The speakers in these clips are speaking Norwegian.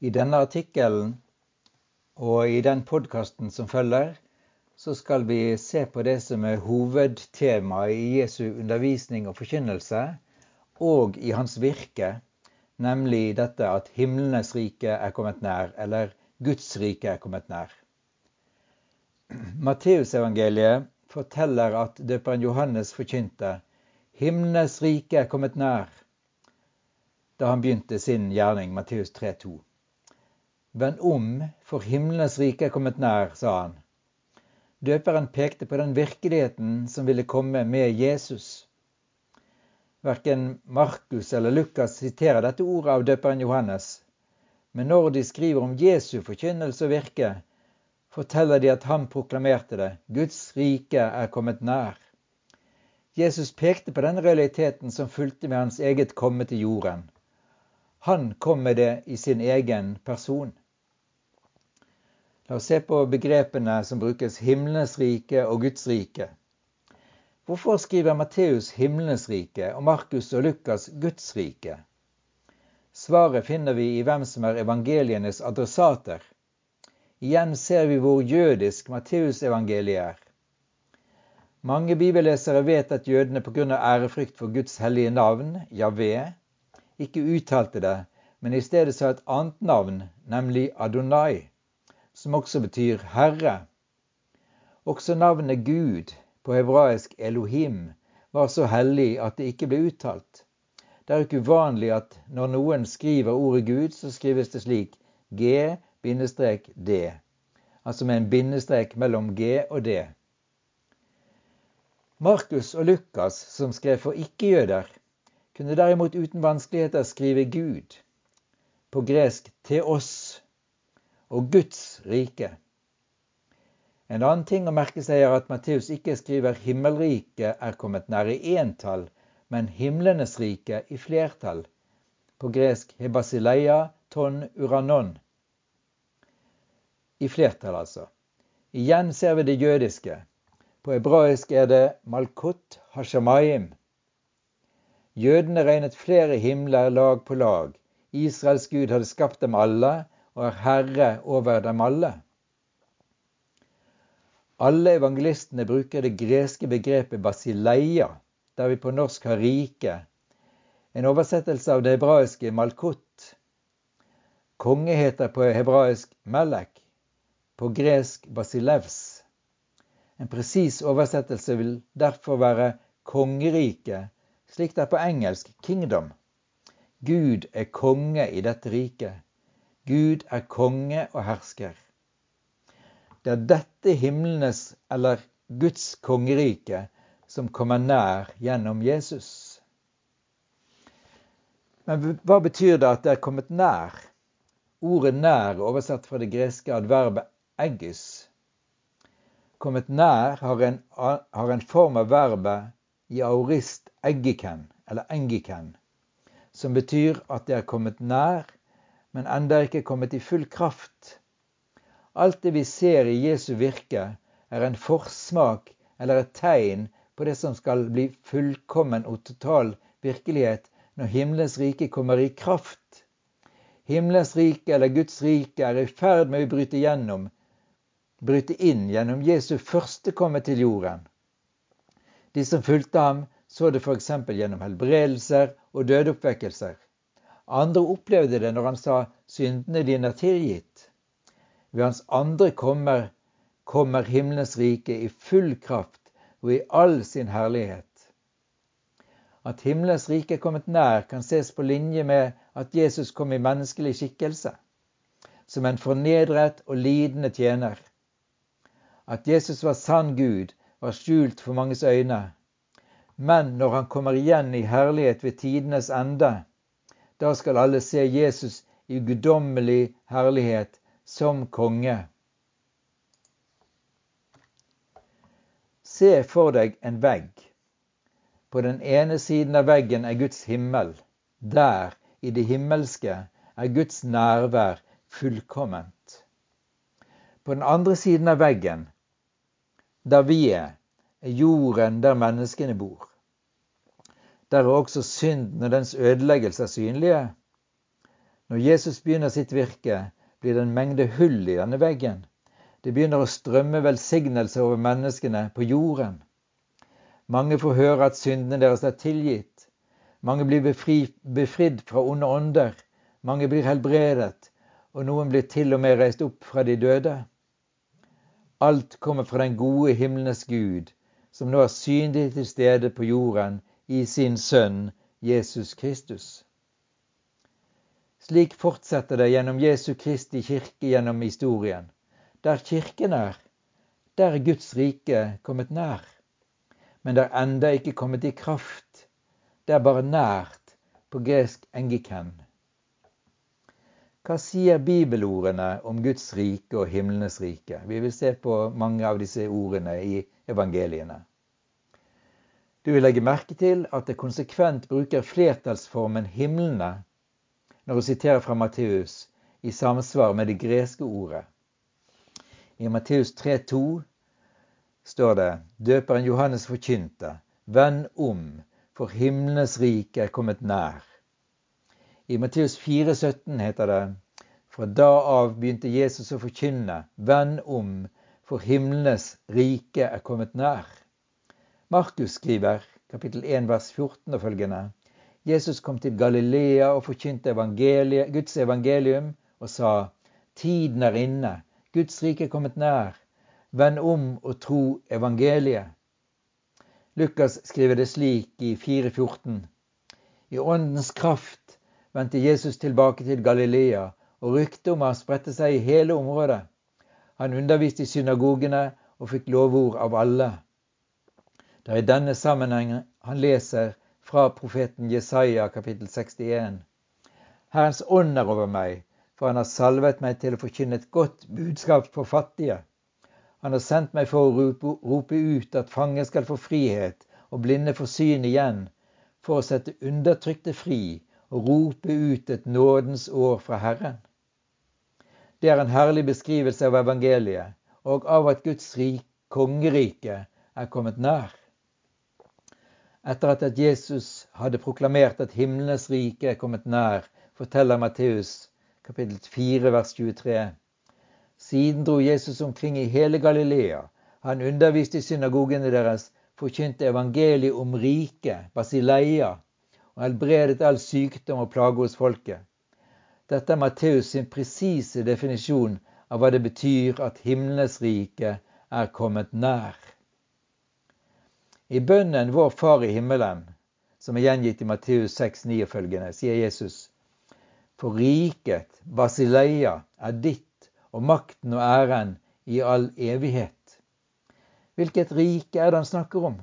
I denne artikkelen og i den podkasten som følger, så skal vi se på det som er hovedtemaet i Jesu undervisning og forkynnelse, og i hans virke, nemlig dette at himlenes rike er kommet nær, eller Guds rike er kommet nær. Matteusevangeliet forteller at døperen Johannes forkynte himlenes rike er kommet nær da han begynte sin gjerning, Matteus 3,2. Vend om, for himlenes rike er kommet nær, sa han. Døperen pekte på den virkeligheten som ville komme med Jesus. Verken Markus eller Lukas siterer dette ordet av døperen Johannes. Men når de skriver om Jesu forkynnelse og virke, forteller de at han proklamerte det. Guds rike er kommet nær. Jesus pekte på den realiteten som fulgte med hans eget komme til jorden. Han kom med det i sin egen person. La oss se på begrepene som brukes himlenes rike og Guds rike. Hvorfor skriver Matteus himlenes rike og Markus og Lukas Guds rike? Svaret finner vi i hvem som er evangelienes adressater. Igjen ser vi hvor jødisk Matteusevangeliet er. Mange bibellesere vet at jødene pga. ærefrykt for Guds hellige navn, Javé, ikke uttalte det, men i stedet sa et annet navn, nemlig Adonai, som også betyr Herre. Også navnet Gud, på hebraisk Elohim, var så hellig at det ikke ble uttalt. Det er ikke uvanlig at når noen skriver ordet Gud, så skrives det slik G-D, altså med en bindestrek mellom G og D. Markus og Lukas, som skrev for ikke-jøder, kunne derimot uten vanskeligheter skrive Gud, på gresk til oss, og Guds rike. En annen ting å merke seg er at Matteus ikke skriver 'himmelriket er kommet nær' i entall, men 'himlenes rike' i flertall, på gresk hebasileia ton uranon. I flertall, altså. Igjen ser vi det jødiske. På hebraisk er det 'malkot hashamayim, Jødene regnet flere himler lag på lag. Israels Gud hadde skapt dem alle og er herre over dem alle. Alle evangelistene bruker det greske begrepet basileia, der vi på norsk har rike, en oversettelse av det hebraiske malkut. Konge heter på hebraisk melek, på gresk basilevs. En presis oversettelse vil derfor være kongeriket slik det er på engelsk 'kingdom'. Gud er konge i dette riket. Gud er konge og hersker. Det er dette himlenes, eller Guds kongerike, som kommer nær gjennom Jesus. Men hva betyr det at det er kommet nær? Ordet 'nær' oversatt fra det greske adverbet 'eggis'. Kommet nær har en, har en form av verbet i aorist eggiken, eller engiken, som betyr at det er kommet nær, men enda ikke kommet i full kraft. Alt det vi ser i Jesu virke, er en forsmak eller et tegn på det som skal bli fullkommen og total virkelighet når himmelens rike kommer i kraft. Himmelens rike eller Guds rike er i ferd med å bryte gjennom, bryte inn gjennom Jesu første komme til jorden. De som fulgte ham, så det f.eks. gjennom helbredelser og dødeoppvekkelser. Andre opplevde det når han sa 'syndene dine er tilgitt'. Ved hans andre kommer, kommer himlenes rike i full kraft og i all sin herlighet. At himlenes rike er kommet nær, kan ses på linje med at Jesus kom i menneskelig skikkelse, som en fornedret og lidende tjener. At Jesus var sann Gud, var skjult for manges øyne. Men når han kommer igjen i herlighet ved tidenes ende, da skal alle se Jesus i guddommelig herlighet som konge. Se for deg en vegg. På den ene siden av veggen er Guds himmel. Der, i det himmelske, er Guds nærvær fullkomment. På den andre siden av veggen der vi er, er jorden der menneskene bor. Der er også synden og dens ødeleggelse synlige. Når Jesus begynner sitt virke, blir det en mengde hull i denne veggen. Det begynner å strømme velsignelse over menneskene på jorden. Mange får høre at syndene deres er tilgitt. Mange blir befri, befridd fra onde ånder. Mange blir helbredet, og noen blir til og med reist opp fra de døde. Alt kommer fra den gode himlenes Gud, som nå er synlig til stede på jorden i sin Sønn Jesus Kristus. Slik fortsetter det gjennom Jesu Kristi kirke gjennom historien. Der kirken er, der er Guds rike kommet nær. Men det er enda ikke kommet i kraft. Det er bare nært, på gresk engiken. Hva sier bibelordene om Guds rike og himlenes rike? Vi vil se på mange av disse ordene i evangeliene. Du vil legge merke til at det konsekvent bruker flertallsformen 'himlene' når du siterer fra Matteus, i samsvar med det greske ordet. I Matteus 3,2 står det døperen Johannes forkynte, vend om, for himlenes rike er kommet nær. I Matteus 4,17 heter det, fra da av begynte Jesus å forkynne, venn om, for himlenes rike er kommet nær. Markus skriver, kapittel 1 vers 14 og følgende, Jesus kom til Galilea og forkynte Guds evangelium og sa, tiden er inne Guds rike er kommet nær. Vend om og tro evangeliet. Lukas skriver det slik i 4,14. I åndens kraft vendte Jesus tilbake til Galilea, og ryktet om ham spredte seg i hele området. Han underviste i synagogene og fikk lovord av alle. Det er i denne sammenhengen han leser fra profeten Jesaja kapittel 61. Herrens ånd er over meg, for han har salvet meg til å forkynne et godt budskap for fattige. Han har sendt meg for å rope ut at fanger skal få frihet og blinde få syn igjen, for å sette undertrykte fri rope ut et nådens år fra Herren. Det er en herlig beskrivelse av evangeliet og av at Guds rik, kongerike, er kommet nær. Etter at Jesus hadde proklamert at himlenes rike er kommet nær, forteller Matteus kapittel 4, vers 23. Siden dro Jesus omkring i hele Galilea. Han underviste i synagogene deres, forkynte evangeliet om riket, Basileia, og helbredet all sykdom og plage hos folket. Dette er Matteus sin presise definisjon av hva det betyr at himlenes rike er kommet nær. I bønnen Vår Far i himmelen, som er gjengitt i Matteus 6, 9 og følgende, sier Jesus for riket, Basileia, er ditt, og makten og æren i all evighet. Hvilket rike er det han snakker om?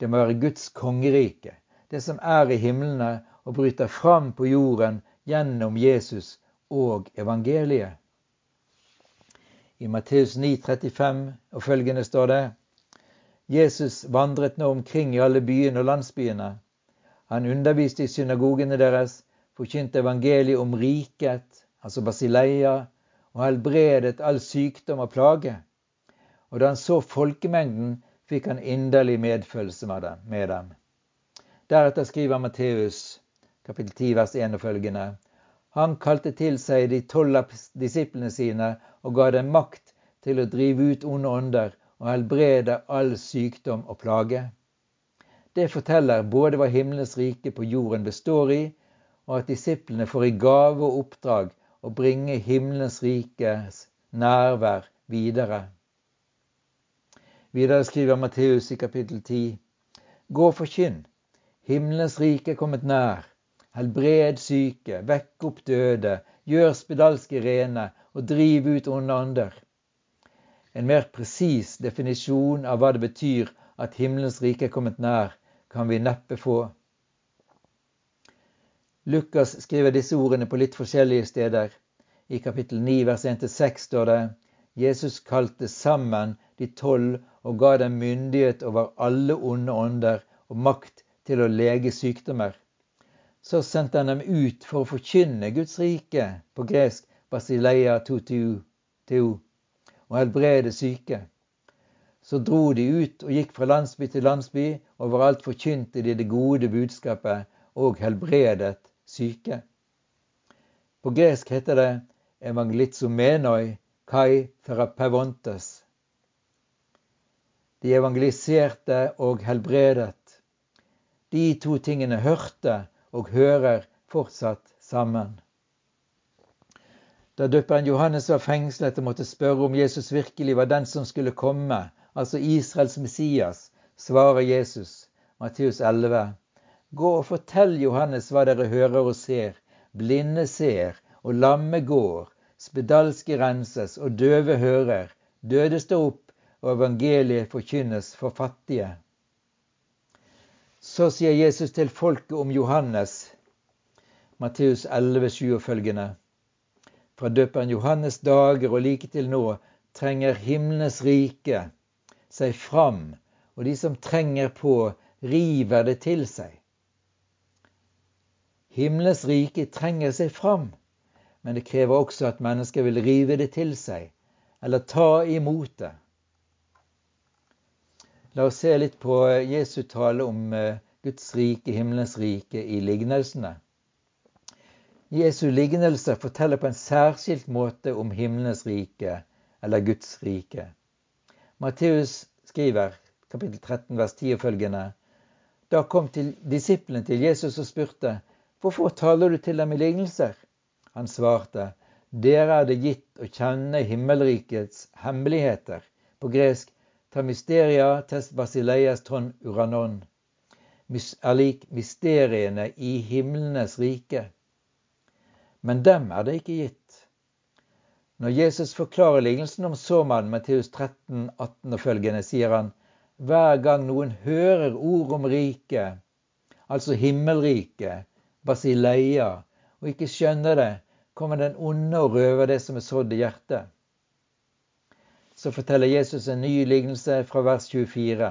Det må være Guds kongerike, det som er i himlene og bryter fram på jorden gjennom Jesus og evangeliet. I Matteus 9, 35 og følgende står det Jesus vandret nå omkring i alle byene og landsbyene. Han underviste i synagogene deres forkynte evangeliet om riket, altså Basileia, og helbredet all sykdom og plage. Og da han så folkemengden, fikk han inderlig medfølelse med dem. Deretter skriver Matteus kapittel 10 vers 1 og følgende. Han kalte til seg de tolv disiplene sine og ga dem makt til å drive ut onde ånder og helbrede all sykdom og plage. Det forteller både hva himmelens rike på jorden består i, og at disiplene får i gave og oppdrag å bringe himmelens rikes nærvær videre. Videre skriver Matteus i kapittel 10.: Gå og forkynn. Himmelens rike er kommet nær. Helbred syke, vekk opp døde, gjør spedalske rene og driv ut onde ånder. En mer presis definisjon av hva det betyr at himmelens rike er kommet nær, kan vi neppe få. Lukas skriver disse ordene på litt forskjellige steder. I kapittel 9 vers 1-6 står det Jesus kalte sammen de tolv og ga dem myndighet over alle onde ånder og makt til å lege sykdommer. Så sendte han dem ut for å forkynne Guds rike, på gresk basileia tutu, og helbrede syke. Så dro de ut og gikk fra landsby til landsby, overalt forkynte de det gode budskapet og helbredet syke. På gresk heter det evangelizomenoi kai therapevontes. De evangeliserte og helbredet. De to tingene hørte og hører fortsatt sammen. Da døperen Johannes var fengslet og måtte spørre om Jesus virkelig var den som skulle komme, altså Israels Messias, svarer Jesus, Matteus 11, Gå og fortell Johannes hva dere hører og ser. Blinde ser, og lamme går. Spedalske renses, og døve hører. Døde står opp, og evangeliet forkynnes for fattige. Så sier Jesus til folket om Johannes, Matteus 11, 7 og følgende. Fra døperen Johannes' dager og like til nå trenger himlenes rike seg fram og de som trenger på, river det til seg. Himmelens rike trenger seg fram, men det krever også at mennesker vil rive det til seg, eller ta imot det. La oss se litt på Jesu tale om eh, Guds rike, himmelens rike, i lignelsene. Jesu lignelse forteller på en særskilt måte om himmelens rike, eller Guds rike. Matteus skriver kapittel 13, vers 10 og følgende. Da kom til disiplene til Jesus og spurte, Hvorfor taler du til dem i lignelser? Han svarte, Dere er det gitt å kjenne himmelrikets hemmeligheter. På gresk ta mysteria tes basileias ton uranon. Er lik mysteriene i himlenes rike. Men dem er det ikke gitt. Når Jesus forklarer lignelsen om såmannen Matteus 13, 18 og følgende, sier han hver gang noen hører ord om riket, altså himmelriket, basileia, og ikke skjønner det, kommer den onde og røver det som er sådd i hjertet. Så forteller Jesus en ny lignelse fra vers 24.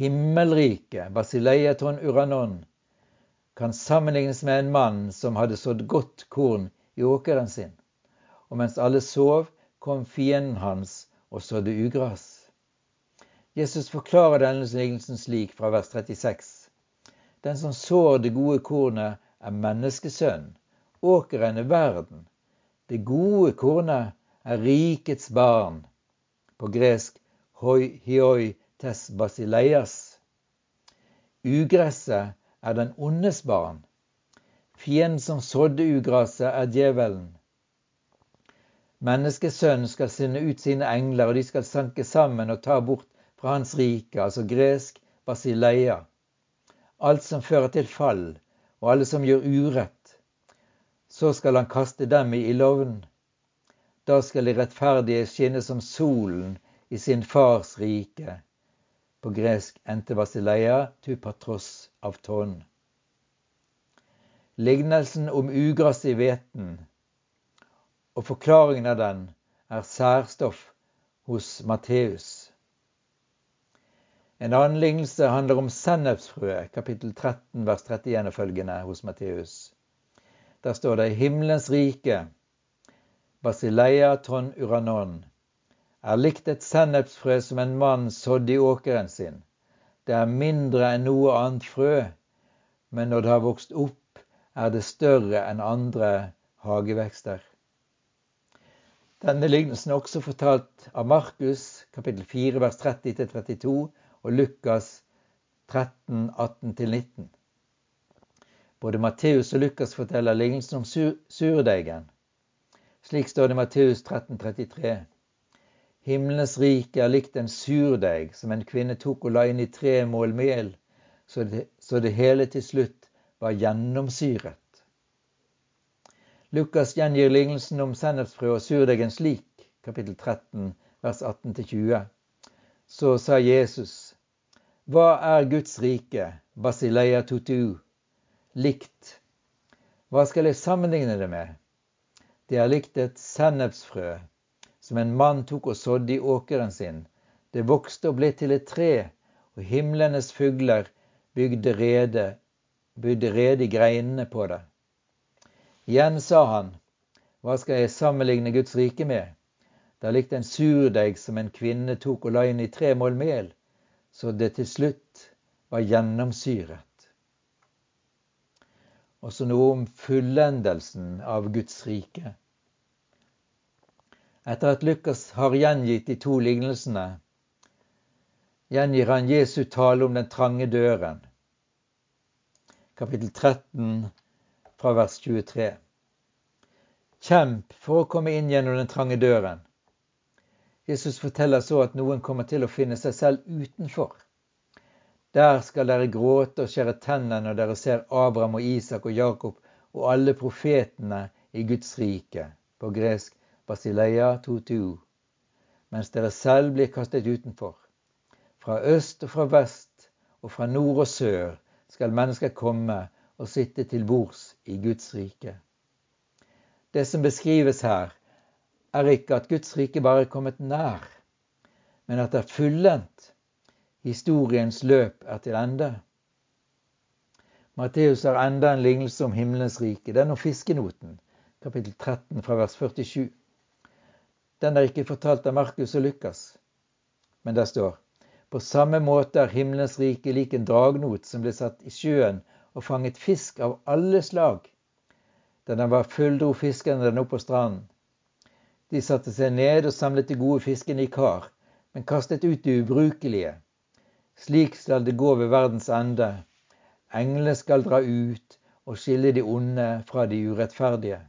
Himmelriket, basileiaton uranon, kan sammenlignes med en mann som hadde sådd godt korn i åkeren sin. Og mens alle sov, kom fienden hans og sådde ugras. Jesus forklarer denne lignelsen slik fra vers 36. Den som sår det gode kornet, er menneskesønn. Åkeren er verden. Det gode kornet er rikets barn. På gresk hoi hioi tes basileias. Ugresset er den ondes barn. Fienden som sådde ugraset, er djevelen. Menneskesønnen skal sende ut sine engler, og de skal sanke sammen og ta bort fra hans rike, altså gresk basileia. Alt som fører til fall, og alle som gjør urett. Så skal han kaste dem i ildovnen. Da skal de rettferdige skinne som solen i sin fars rike. På gresk ente basileia tu patros av tonn. Lignelsen om ugras i hveten og forklaringen av den er særstoff hos Matteus. En annen lignelse handler om sennepsfrøet, kapittel 13, vers 31 og følgende hos Matteus. Der står det himmelens rike, basileia ton uranon, er likt et sennepsfrø som en mann sådde i åkeren sin. Det er mindre enn noe annet frø, men når det har vokst opp, er det større enn andre hagevekster. Denne lignelsen er også fortalt av Markus, kapittel 4, vers 30-32, og Lukas 13, 18-19. Både Matteus og Lukas forteller lignelsen om sur surdeigen. Slik står det i Matteus 13, 33. Himlenes rike er likt en surdeig som en kvinne tok og la inn i tre mål mel, så det, så det hele til slutt var gjennomsyret. Lukas gjengir lignelsen om sennepsfrø og surdeigen slik, kapittel 13, vers 18-20. Så sa Jesus, hva er Guds rike, basileia tutu, likt? Hva skal jeg sammenligne det med? Det er likt et sennepsfrø som en mann tok og sådde i åkeren sin. Det vokste og ble til et tre, og himlenes fugler bygde rede, bygde rede i greinene på det. Igjen sa han, hva skal jeg sammenligne Guds rike med? Det er likt en surdeig som en kvinne tok og la inn i tre mål mel så det til slutt var gjennomsyret. også noe om fullendelsen av Guds rike. Etter at Lukas har gjengitt de to lignelsene, gjengir han Jesu tale om den trange døren. Kapittel 13 fra vers 23. Kjemp for å komme inn gjennom den trange døren. Jesus forteller så at noen kommer til å finne seg selv utenfor. Der skal dere gråte og skjære tennene når dere ser Abraham og Isak og Jakob og alle profetene i Guds rike, på gresk Basileia totu, mens dere selv blir kastet utenfor. Fra øst og fra vest og fra nord og sør skal mennesker komme og sitte til bords i Guds rike. Det som beskrives her, er ikke at Guds rike bare er kommet nær, men at det er fullendt. Historiens løp er til ende. Matteus har enda en lignelse om himmelens rike, den om fiskenoten, kapittel 13 fra vers 47. Den er ikke fortalt av Markus og Lukas. Men der står på samme måte er himmelens rike lik en dragnot som ble satt i sjøen og fanget fisk av alle slag. Da den var full, dro fiskerne den opp på stranden. De satte seg ned og samlet de gode fiskene i kar, men kastet ut de ubrukelige. Slik skal det gå ved verdens ende. Englene skal dra ut og skille de onde fra de urettferdige.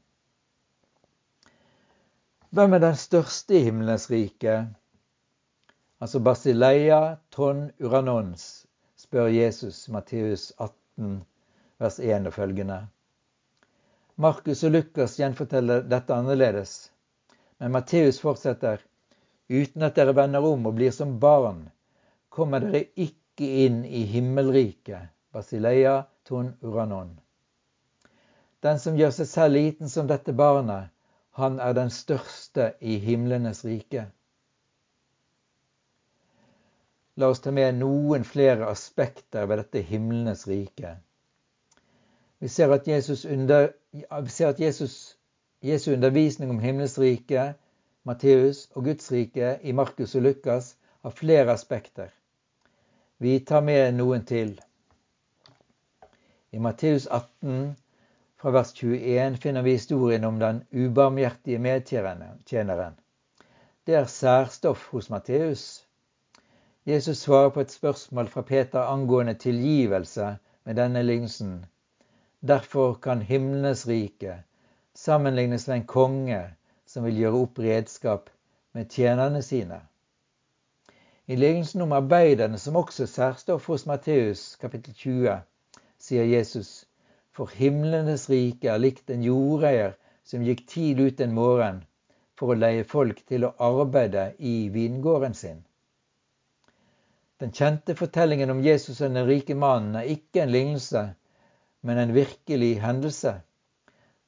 Hvem er den største i himmelens rike? Altså Basileia ton uranons, spør Jesus Matteus 18, vers 1 og følgende. Markus og Lukas gjenforteller dette annerledes, men Matteus fortsetter uten at dere vender om og blir som barn, kommer dere ikke inn i himmelriket. Basileia ton uranon. Den som gjør seg selv liten som dette barnet, han er den største i himlenes rike. La oss ta med noen flere aspekter ved dette himlenes rike. Vi ser at Jesus, under, ser at Jesus Jesu undervisning om himmelens rike, Matteus og Guds rike i Markus og Lukas har flere aspekter. Vi tar med noen til. I Matteus 18 fra vers 21 finner vi historien om den ubarmhjertige medtjeneren. Det er særstoff hos Matteus. Jesus svarer på et spørsmål fra Peter angående tilgivelse med denne lignelsen. Derfor kan himlenes rike sammenlignes med en konge som vil gjøre opp redskap med tjenerne sine. I lignelsen om arbeiderne, som også er særstoff hos Matteus kapittel 20, sier Jesus for himlenes rike er likt en jordeier som gikk tidlig ut en morgen for å leie folk til å arbeide i vingården sin. Den kjente fortellingen om Jesus og den rike mannen er ikke en lignelse, men en virkelig hendelse.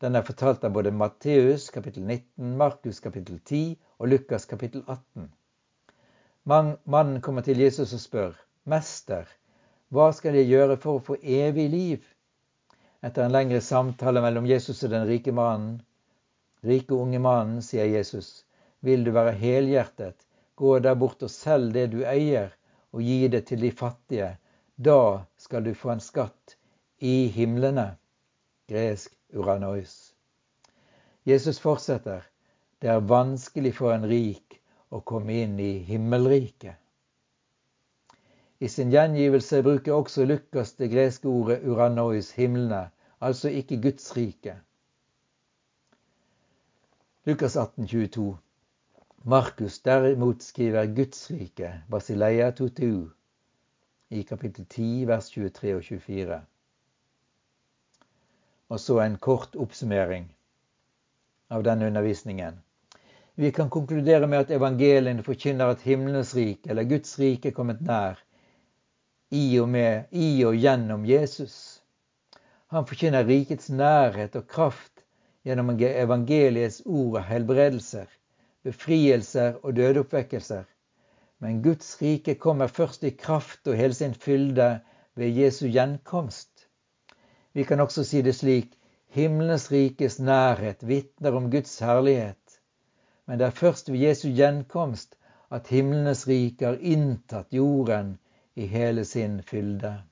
Den er fortalt av både Matteus kapittel 19, Markus kapittel 10 og Lukas kapittel 18. Mannen kommer til Jesus og spør, Mester, hva skal jeg gjøre for å få evig liv? Etter en lengre samtale mellom Jesus og den rike mannen, rike unge mannen, sier Jesus, vil du være helhjertet, gå der bort og selg det du eier, og gi det til de fattige. Da skal du få en skatt i himlene. Gresk uranois. Jesus fortsetter. Det er vanskelig for en rik å komme inn i himmelriket. I sin gjengivelse bruker også Lukas det greske ordet uranois, himlene, altså ikke Guds rike. Lukas 18, 22. Markus derimot skriver Guds rike, Basileia totu, i kapittel 10, vers 23 og 24. Og så en kort oppsummering av denne undervisningen. Vi kan konkludere med at evangeliene forkynner at himlenes rike, eller Guds rike, er kommet nær i og med, i og gjennom Jesus. Han forkynner rikets nærhet og kraft gjennom evangeliets ord og helbredelser, befrielser og dødeoppvekkelser. Men Guds rike kommer først i kraft og hele sin fylde ved Jesu gjenkomst. Vi kan også si det slik himmelens rikes nærhet vitner om Guds herlighet. Men det er først ved Jesu gjenkomst at himlenes rike har inntatt jorden i hele sin fylde.